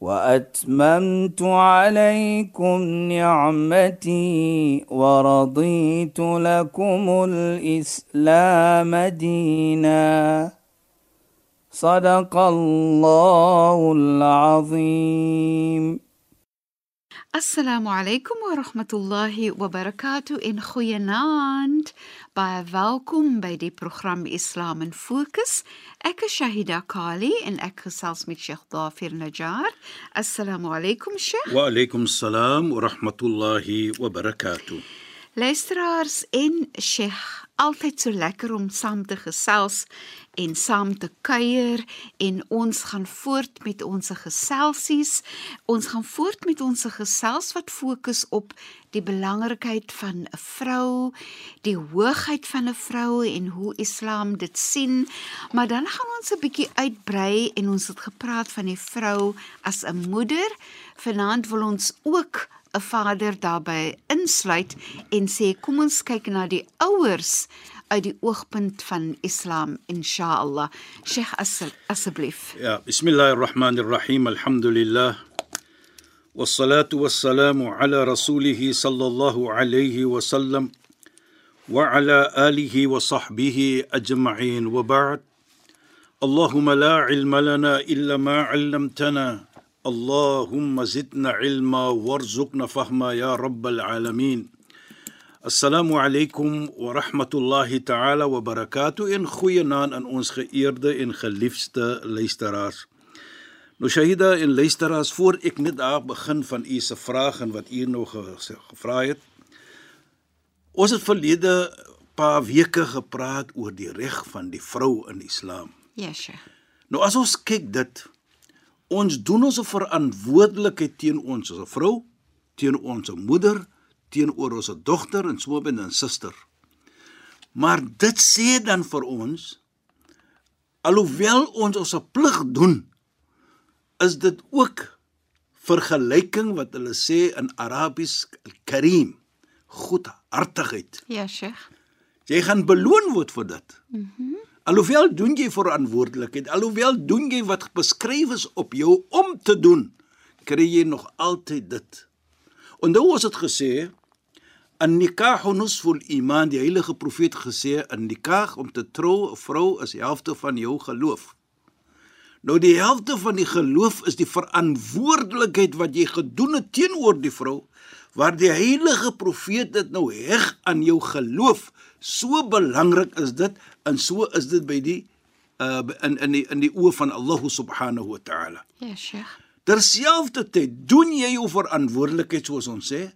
وأتممت عليكم نعمتي ورضيت لكم الإسلام دينا. صدق الله العظيم. السلام عليكم ورحمة الله وبركاته. إن خوينانت Baie welkom by die program Islam in Fokus. Ek is Shahida Kali en ek gesels met Sheikh Dafir Najjar. Assalamu alaykum Sheikh. Wa alaykum salaam wa rahmatullahi wa barakatuh. Luisteraars en Sheikh, altyd so lekker om saam te gesels en saam te kuier en ons gaan voort met ons geselsies. Ons gaan voort met ons gesels wat fokus op die belangrikheid van 'n vrou, die hoogheid van 'n vrou en hoe Islam dit sien. Maar dan gaan ons 'n bietjie uitbrei en ons het gepraat van die vrou as 'n moeder. Vanaand wil ons ook 'n vader daarbey insluit en sê kom ons kyk na die ouers uit die oogpunt van Islam inshallah. Sheikh asseblief. Ja, bismillahirrahmanirrahim. Alhamdulillah. والصلاه والسلام على رسوله صلى الله عليه وسلم وعلى اله وصحبه اجمعين وبعد اللهم لا علم لنا الا ما علمتنا اللهم زدنا علما وارزقنا فهما يا رب العالمين Assalamu alaykum wa rahmatullahi ta'ala wa barakatuh en goeienaand aan ons geëerde en geliefde luisteraars. Nou Shahida en luisteraars, voor ek net daar begin van u se vraag en wat u nog gevra het. Ons het verlede paar weke gepraat oor die reg van die vrou in Islam. Ja, yes, Sheikh. Nou as ons kyk dit ons doen ons verantwoordelikheid teen ons as 'n vrou, teen ons moeder, teenoor ons dogter en smoben en suster. Maar dit sê dan vir ons alhoewel ons ons plig doen, is dit ook vergelyking wat hulle sê in Arabies karim, goedhartigheid. Ja, Sheikh. Jy gaan beloon word vir dit. Mhm. Mm alhoewel doen jy verantwoordelikheid, alhoewel doen jy wat beskryf is op jou om te doen, kry jy nog altyd dit. Onthou ons het gesê An nikah nusful iman die heilige profeet gesê in nikah om te trou 'n vrou is die helfte van jou geloof. Nou die helfte van die geloof is die verantwoordelikheid wat jy gedoen het teenoor die vrou waar die heilige profeet dit nou heg aan jou geloof. So belangrik is dit en so is dit by die uh in in die in die oë van Allah subhanahu wa ta'ala. Ja, Sheikh. Terselfdertyd doen jy jou verantwoordelikheid soos ons sê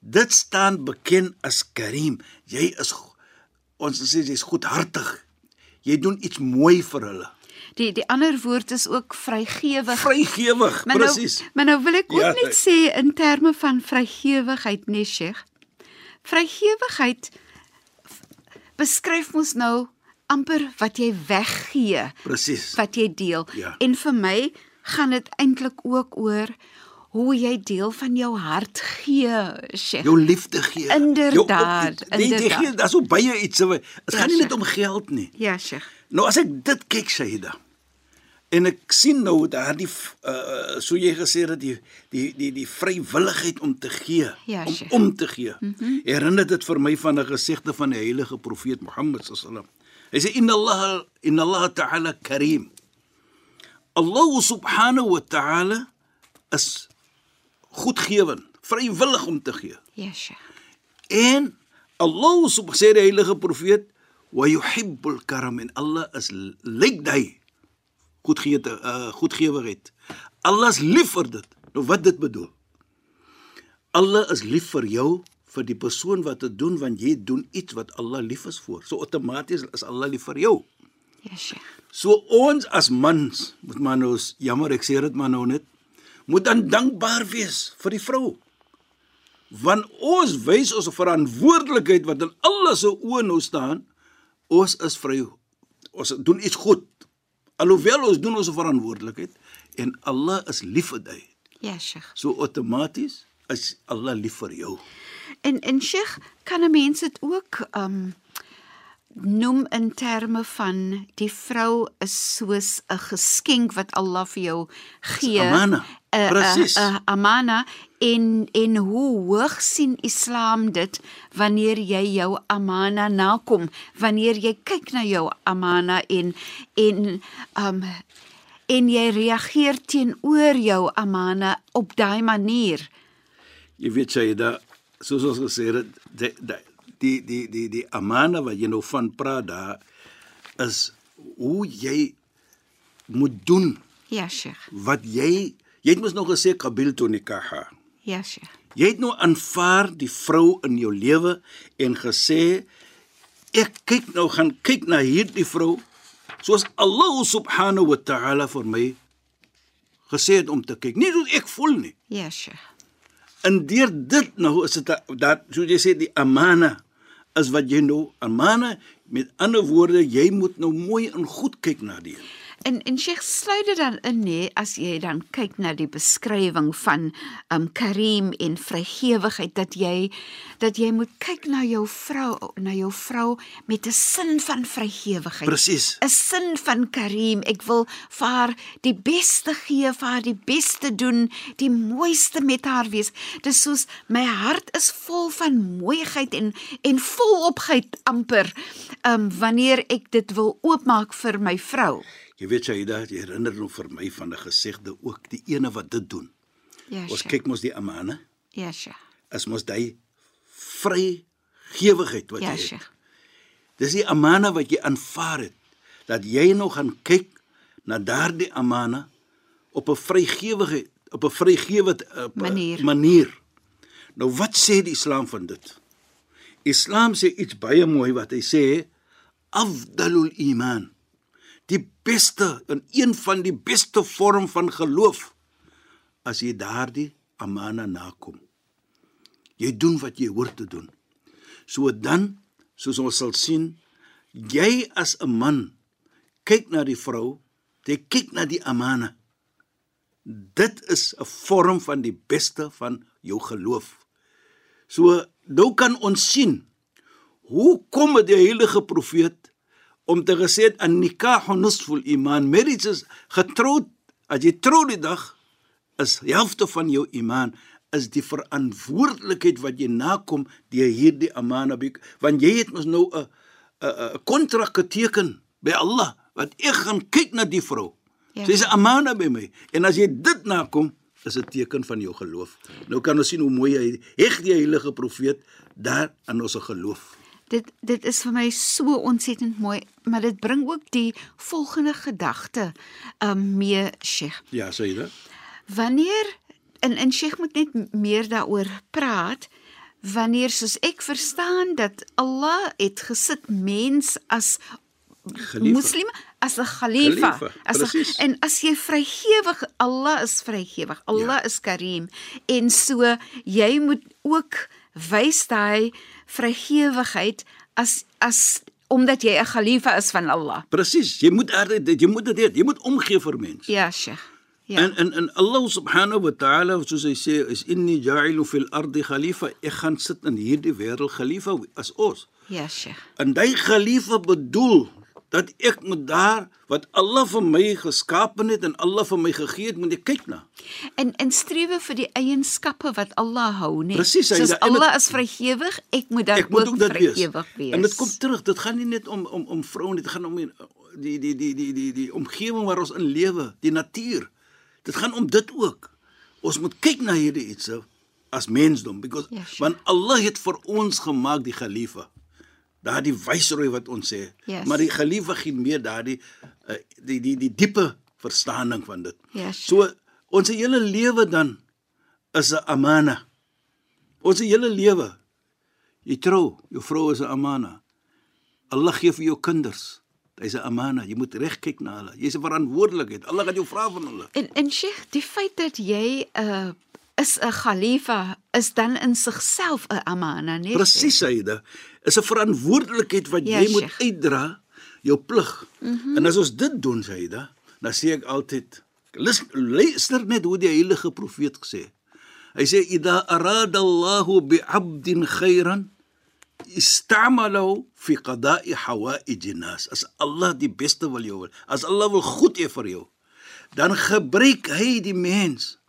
Dit staan bekend as Karim. Jy is ons sê jy's goedhartig. Jy doen iets mooi vir hulle. Die die ander woord is ook vrygewig. Vrygewig, nou- presies. Maar nou wil ek ook Ja. net sê in terme van vrygewigheid, nee Sheikh. Vrygewigheid beskryf ons nou amper wat jy weggee, Presies. wat jy deel. Ja. En vir my gaan dit eintlik ook oor hoe jy deel van jou hart gee, Sheikh. Jou liefde gee. Inderdaad, Jou, jy inderdaad. gee daar's so baie iets. Dit Ja, gaan nie net om geld nie. Ja, Sheikh. Nou as ek dit kyk, Shaida. En ek sien nou daardie uh so jy gesê dat die die die die vrywilligheid om te gee, Ja, om Sheikh. om te gee. Mm -hmm. Herinner dit vir my van 'n gesegde van die heilige profeet Mohammed sallam. Hy sê inna Allah inna Allah ta'ala karim. Allah subhanahu wa ta'ala is goedgewend, vrywillig om te gee. Ja, Sheikh. En Allah subhanahu sê die heilige profeet wa yuhibbul karam en Allah is lyk hy goedgee uh, goedgewigheid. Allah is lief vir dit. Nou wat dit bedoel? Allah is lief vir jou vir die persoon wat dit doen want jy doen iets wat Allah lief is vir. So outomaties is Allah lief vir jou. Ja, Sheikh. So ons as mans moet maar nou jammer ek sê dit maar nou net moet dan dankbaar wees vir die vrou. Want ons wys ons verantwoordelikheid wat in Allah se oë nou staan. Ons is vry. Ons doen iets goed. Alhoewel ons doen ons verantwoordelikheid en Allah is lief vir jou. Ja, Sheikh. So outomaties is Allah lief vir jou. En en Sheikh, kan 'n mens dit ook um noem in terme van die vrou is soos 'n geskenk wat Allah vir jou gee. amana. Eh, Presies. 'n amana en en hoe hoog sien Islam dit wanneer jy jou amana nakom, wanneer jy kyk na jou amana en en um en jy reageer teenoor jou amana op daai manier. Jy weet jy da soos ons gesê het die die die die die amana wat jy nou van praat daar is hoe jy moet doen Ja, Sheikh. wat jy jy het mos nog gesê qabil tu nikaha. Ja, Sheikh. Jy het nou aanvaar die vrou in jou lewe en gesê ek kyk nou gaan kyk na hierdie vrou soos Allah subhanahu wa ta'ala vir my gesê het om te kyk. Nie soos ek voel nie. Ja, Sheikh. En deur dit nou is dit dat soos jy sê die amana is wat jy nou amana met ander woorde jy moet nou mooi en goed kyk na die. En en Sheikh sluit dit dan in nê as jy dan kyk na die beskrywing van um Karim en vrygewigheid dat jy dat jy moet kyk na jou vrou na jou vrou met 'n sin van vrygewigheid. Presies. 'n sin van Karim. Ek wil vir haar die beste gee, vir haar die beste doen, die mooiste met haar wees. Dis soos my hart is vol van mooiheid en en volopheid amper. Um wanneer ek dit wil oopmaak vir my vrou. Jy weet jy dit herinner nou vir my van 'n gesegde ook die ene wat dit doen. Ja, Ons kyk mos die amana Ja, Sheikh. is mos daai vrygewigheid wat Ja, jy het. Sheikh. Dis die amana wat jy aanvaar het dat jy nou gaan kyk na daardie amana op 'n vrygewige op 'n vrygewe Manier. manier. Nou wat sê die Islam van dit? Islam sê iets baie mooi wat hy sê afdalul iman. Die beste en een van die beste vorm van geloof as jy daardie amana nakom. Jy doen wat jy hoort te doen. So dan, soos ons sal sien, jy as 'n man kyk na die vrou, jy kyk na die amana. Dit is 'n vorm van die beste van jou geloof. So nou kan ons sien hoe kom dit die heilige profeet om te gesê het an nikahu nisful iman marriage is getroud as jy trou die dag is helfte van jou iman is die verantwoordelikheid wat jy nakom deur hierdie amana want jy het mos nou 'n 'n kontrak geteken by Allah wat ek gaan kyk na die vrou. Ja. Sy is 'n amana by my en as jy dit nakom is 'n teken van jou geloof. Nou kan ons sien hoe mooi hy heg die heilige profeet daar aan ons geloof. Dit dit is vir my so ontsettend mooi, maar dit bring ook die volgende gedagte um mee, Sheikh. Ja, sê jy dit? Wanneer en en Sheikh moet net meer daaroor praat wanneer soos ek verstaan dat Allah het gesit mens as Geliefde. moslim as 'n khalifa as. 'n- en as jy vrygewig Allah is vrygewig Allah ja. is Karim en so jy moet ook wys daai vrygewigheid as as omdat jy 'n khalifa is van Allah Presies. Jy moet dit jy moet dit. Jy moet omgee vir mense. ja Sheikh ja En en en Allah subhanahu wa ta'ala soos hy sê is inni ja'ilu fil ardi khalifa. Ek gaan sit in hierdie wêreld khalifa as ons. ja Sheikh En daai khalifa bedoel dat ek moet daar wat Allah vir my geskaap het en Allah vir my gegee het, moet ek kyk na. En en strewe vir die eienskappe wat Allah hou, nee. Presies, hy- Soos en dit- Allah is vrygewig, ek moet dan Ek moet ook ook dit wees. vrygewig wees. En dit kom terug. Dit gaan nie net om om om vroue dit gaan om die die die die die die, die omgewing waar ons in lewe, die natuur. Dit gaan om dit ook. Ons moet kyk na hierdie iets as mensdom because Ja, sure. want Allah het vir ons gemaak die khalifa. Daardie wysrooi wat ons sê. Yes. Maar die khalifa gee meer daardie uh, die die die diepe verstaaning van dit. Sure. So ons hele lewe dan is 'n amana. Ons hele lewe Jy trou, jou vrou is 'n amana. Allah gee vir jou kinders. Hy's 'n amana. Jy moet reg kyk na hulle. Jy's 'n verantwoordelikheid. Allah gaan jou vra van hulle. En en Sheikh, die feit dat jy 'n is 'n khalifa is dan in sigself 'n amana, nee. Presies, Saida. Is 'n verantwoordelikheid wat Ja, jy moet Sheikh. uitdra, jou plig. Mm. -hmm. En as ons dit doen, Saida, dan sê ek altyd, luister net hoe die heilige profeet gesê. Hy sê idha arada Allahu bi 'abdin khairan istamalahu fi qada'i hawaij nas. As Allah die beste wil jou wil, as Allah wil goed hê vir jou, dan gebruik hy die mens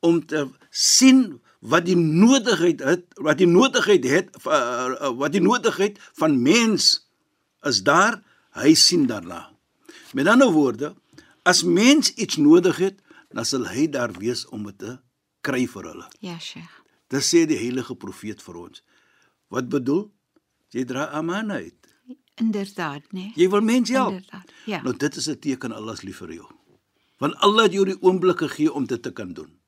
om te sien wat die nodigheid het wat die nodigheid het uh, uh, wat die nodigheid van mens is daar hy sien daarna met ander woorde as mens iets nodig het dan sal hy daar wees om dit te kry vir hulle Ja, Sheikh. dit sê die heilige profeet vir ons wat bedoel jy dra amana uit Inderdaad, nee. jy wil mense help Inderdaad. Ja. nou dit is 'n teken Allah is lief vir jou want Allah het jou die oomblikke gegee om dit te kan doen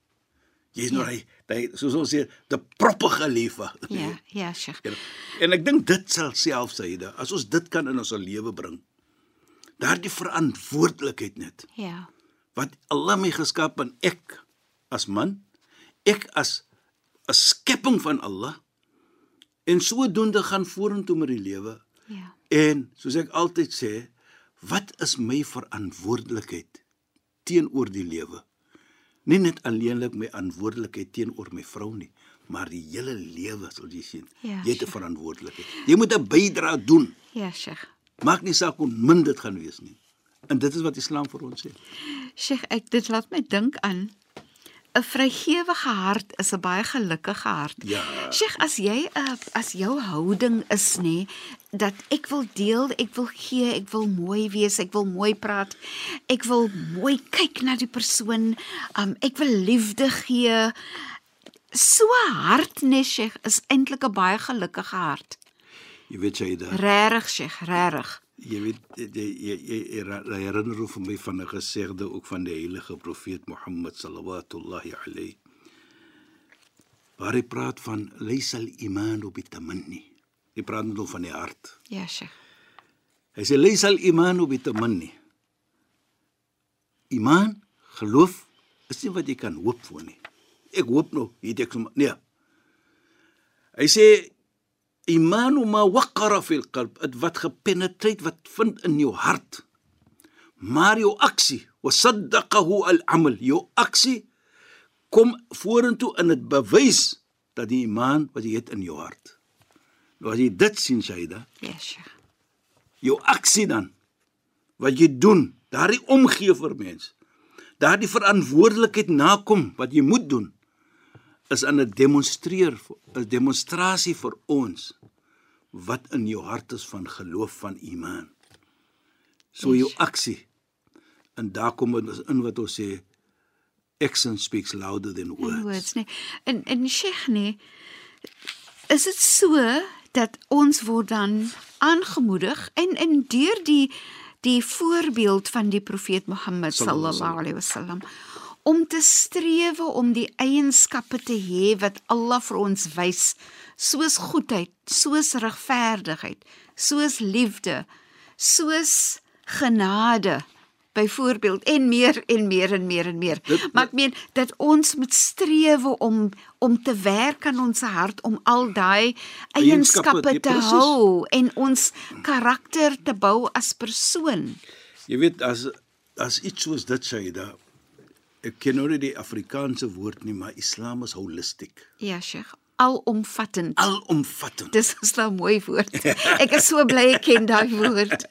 jy's nou Ja. hy hy soos ons sê die proppige liewe Ja, ja, Sheikh. En, en ek dink dit sal self Saida, as ons dit kan in ons lewe bring. Daardie verantwoordelikheid net Ja. wat Allah my geskep en ek as man, ek as 'n skepping van Allah en sodoende gaan vorentoe met die lewe. Ja. En soos ek altyd sê, wat is my verantwoordelikheid teenoor die lewe? Nie net alleenlik my verantwoordelikheid teenoor my vrou nie, maar die hele lewe sal jy sien. Ja, jy het 'n verantwoordelikheid. Jy moet 'n bydrae doen. Ja, Sheikh. Maak nie saak hoe min dit gaan wees nie. En dit is wat Islam vir ons sê. Sheikh, ek dit laat my dink aan 'n vrygewige hart is 'n baie gelukkige hart. Ja. Sheikh, as jy 'n as jou houding is nê dat ek wil deel, ek wil gee, ek wil mooi wees, ek wil mooi praat. Ek wil mooi kyk na die persoon. Um ek wil liefde gee. So hart nê, Sheikh, is eintlik 'n baie gelukkige hart. Jy weet jy daar. Regtig, Sheikh, regtig. Jy weet jy jy, jy, herinner hom vir my van 'n gesegde ook van die heilige profeet Mohammed sallallahu alayhi. Waar hy praat van laysal imanu bitamanni. Hy praat net van die hart. Ja, Sheikh. Hy sê laysal imanu bitamanni. Iman, geloof is nie wat jy kan hoop vir nie. Ek hoop nou, weet ek sommer nee. Hy sê imanu ma waqara fil qalb, dit wat gepenetreer wat vind in jou hart. Maar jou aksie, wasaddaqahu al-amal, jou aksie kom vorentoe en dit bewys dat die iman wat jy het in jou hart. Nou as jy dit sien Shaida, Ja, Sheikh. jou aksie dan wat jy doen, daardie omgee vir mens. Daardie verantwoordelikheid nakom wat jy moet doen is aan 'n demonstreer 'n demonstrasie vir ons wat in jou hart is van geloof van iman. So jou aksie. En daar kom ons in wat ons sê action speaks louder than in words. words nee. En en Sheikh nee, is dit so dat ons word dan aangemoedig en en deur die die voorbeeld van die profeet Mohammed sallallahu alaihi wasallam om te strewe om die eienskappe te hê wat Allah vir ons wys soos goedheid, soos regverdigheid, soos liefde, soos genade byvoorbeeld en meer en meer en meer en meer. Dit- maar ek meen dat ons moet strewe om om te werk aan ons hart om al daai Eienskappe, te hou en ons karakter te bou as persoon. Jy weet as as iets soos dit sê da ek ken nou nie die Afrikaanse woord nie, maar Islam is holisties. Ja, Sheikh, alomvattend. Alomvattend. Dis is nou 'n mooi woord. Ek is so bly ek ken daai woord.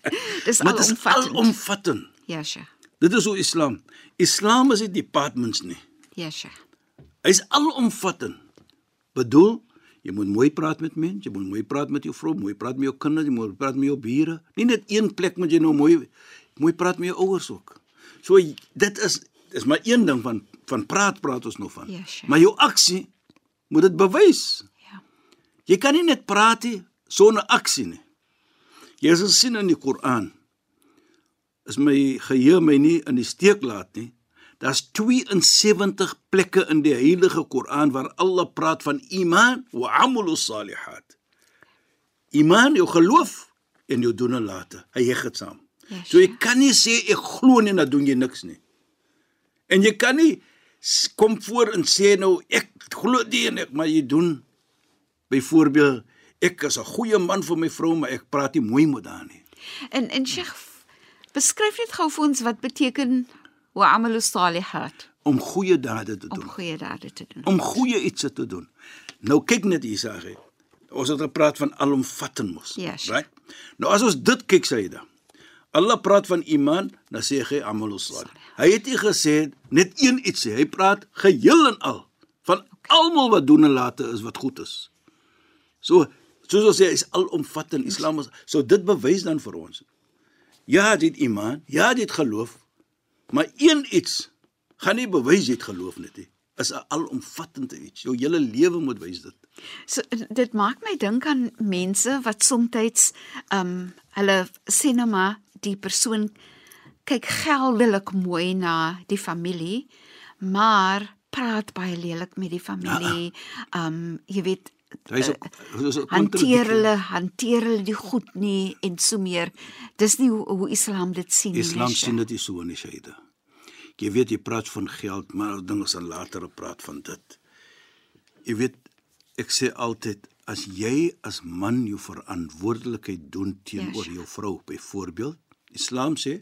Dis Maar alomvattend. alomvattend. Ja, Sheikh. Dit is hoe Islam. Islam is nie departments nie. Ja, Sheikh. Hy's alomvattend. Bedoel, jy moet mooi praat met mense, jy moet mooi praat met jou vrou, mooi praat met jou kinders, jy moet praat met jou bure. Nie net een plek moet jy nou mooi mooi praat met jou ouers ook. So dit is is maar een ding van van praat praat ons nog van. Ja, sure. Maar jou aksie moet dit bewys. Ja. Jy kan nie net praat nie sonder aksie nie. Jy sal sien in die Koran is my geheue my nie in die steek laat nie. Daar's 72 plekke in die heilige Koran waar Allah praat van iman wa amalus salihat. Iman, jou geloof en jou doen en late. Hy heg dit saam. Ja, so jy kan nie sê ek glo nie en dan doen jy niks nie. En jy kan nie kom voor en sê nou ek glo dit en ek maar jy doen byvoorbeeld ek is 'n goeie man vir my vrou maar ek praat nie mooi met haar nie. En en Sheikh beskryf net gou vir ons wat beteken wa amalu salihat om goeie dade te om doen. goeie dade te doen. Om goeie iets te doen. Nou kyk net hier sê. Ons het gepraat van alomvattend mos. Ja, sure. right? Nou as ons dit kyk Saida. Allah praat van iman, dan sê hy amal salih. Hy het nie gesê net een iets nie. Hy praat geheel en al van almal wat doen en late is wat goed is. So soos ons sê is alomvattend Islam is so dit bewys dan vir ons. Ja, dit iman, ja, dit geloof, maar een iets gaan nie bewys jy het geloof net nie. Is 'n alomvattende iets. Jou hele lewe moet wys dit. So dit maak my dink aan mense wat soms um hulle sê nou maar die persoon kyk geldelik mooi na die familie, maar praat baie lelik met die familie. Um jy weet Hy's 'n hy's 'n hanteer hulle hanteer hulle die goed nie en so meer. Dis nie hoe, hoe Islam dit sien nie. Islam sien dit so nie, Shaida. Jy weet jy praat van geld, maar dinge sal later praat van dit. Jy weet ek sê altyd as jy as man jou verantwoordelikheid doen teenoor Ja, jou vrou, byvoorbeeld, Islam sê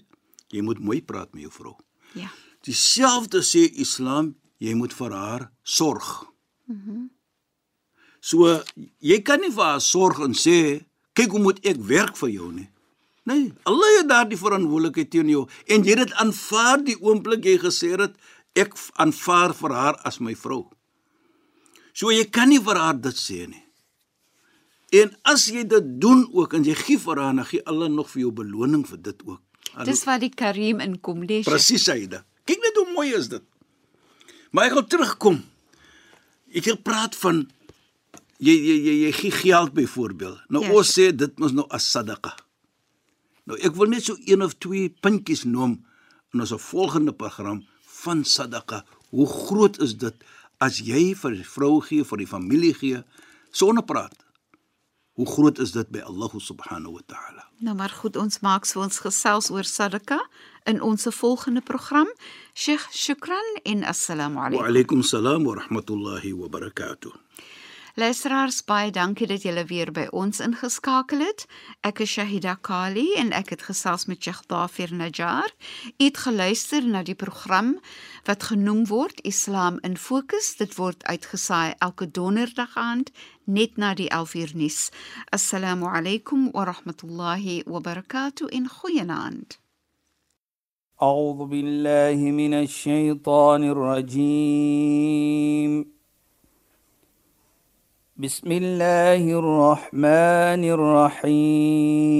jy moet mooi praat met jou vrou. Ja. Dieselfde sê Islam, jy moet vir haar sorg. Mhm. So jy kan nie vir haar sorg en sê kyk hoe moet ek werk vir jou nie. Nee, Allah het daardie verantwoordelikheid teen jou en jy het dit aanvaar die oomblik jy gesê het ek aanvaar vir haar as my vrou. So jy kan nie vir haar dit sê nie. En as jy dit doen ook en jy gee vir haar, dan gee Allah nog vir jou beloning vir dit ook. Dis waar die Karim inkom, lees jy. Presies Saida. Kyk net hoe mooi is dit. Maar ek gaan terugkom. Ek het gepraat van jy jy jy, jy gee geld byvoorbeeld. Nou ja. ons sê dit mos nou as sadaqa. Nou ek wil net so een of twee puntjies noem in ons volgende program van sadaqa. Hoe groot is dit as jy vir die vrou gee, vir die familie gee sonder praat? Hoe groot is dit by Allah subhanahu wa ta'ala? Nou maar goed, ons maak so ons gesels oor sadaka in ons volgende program. Sheikh, shukran en assalamu Wa alaykum. alaykum salaam wa rahmatullahi wa barakatuh. Luisteraars, baie dankie dat julle weer by ons ingeskakel het. Ek is Shahida Kali en ek het gesels met Sheikh Dafir Najjar. U het geluister na die program wat genoem word Islam in Fokus. Dit word uitgesaai elke donderdag aand net na die 11uur nuus. Assalamu alaykum wa rahmatullahi wa barakatuh in goeienaand. أعوذ بالله من الشيطان الرجيم بسم الله الرحمن الرحيم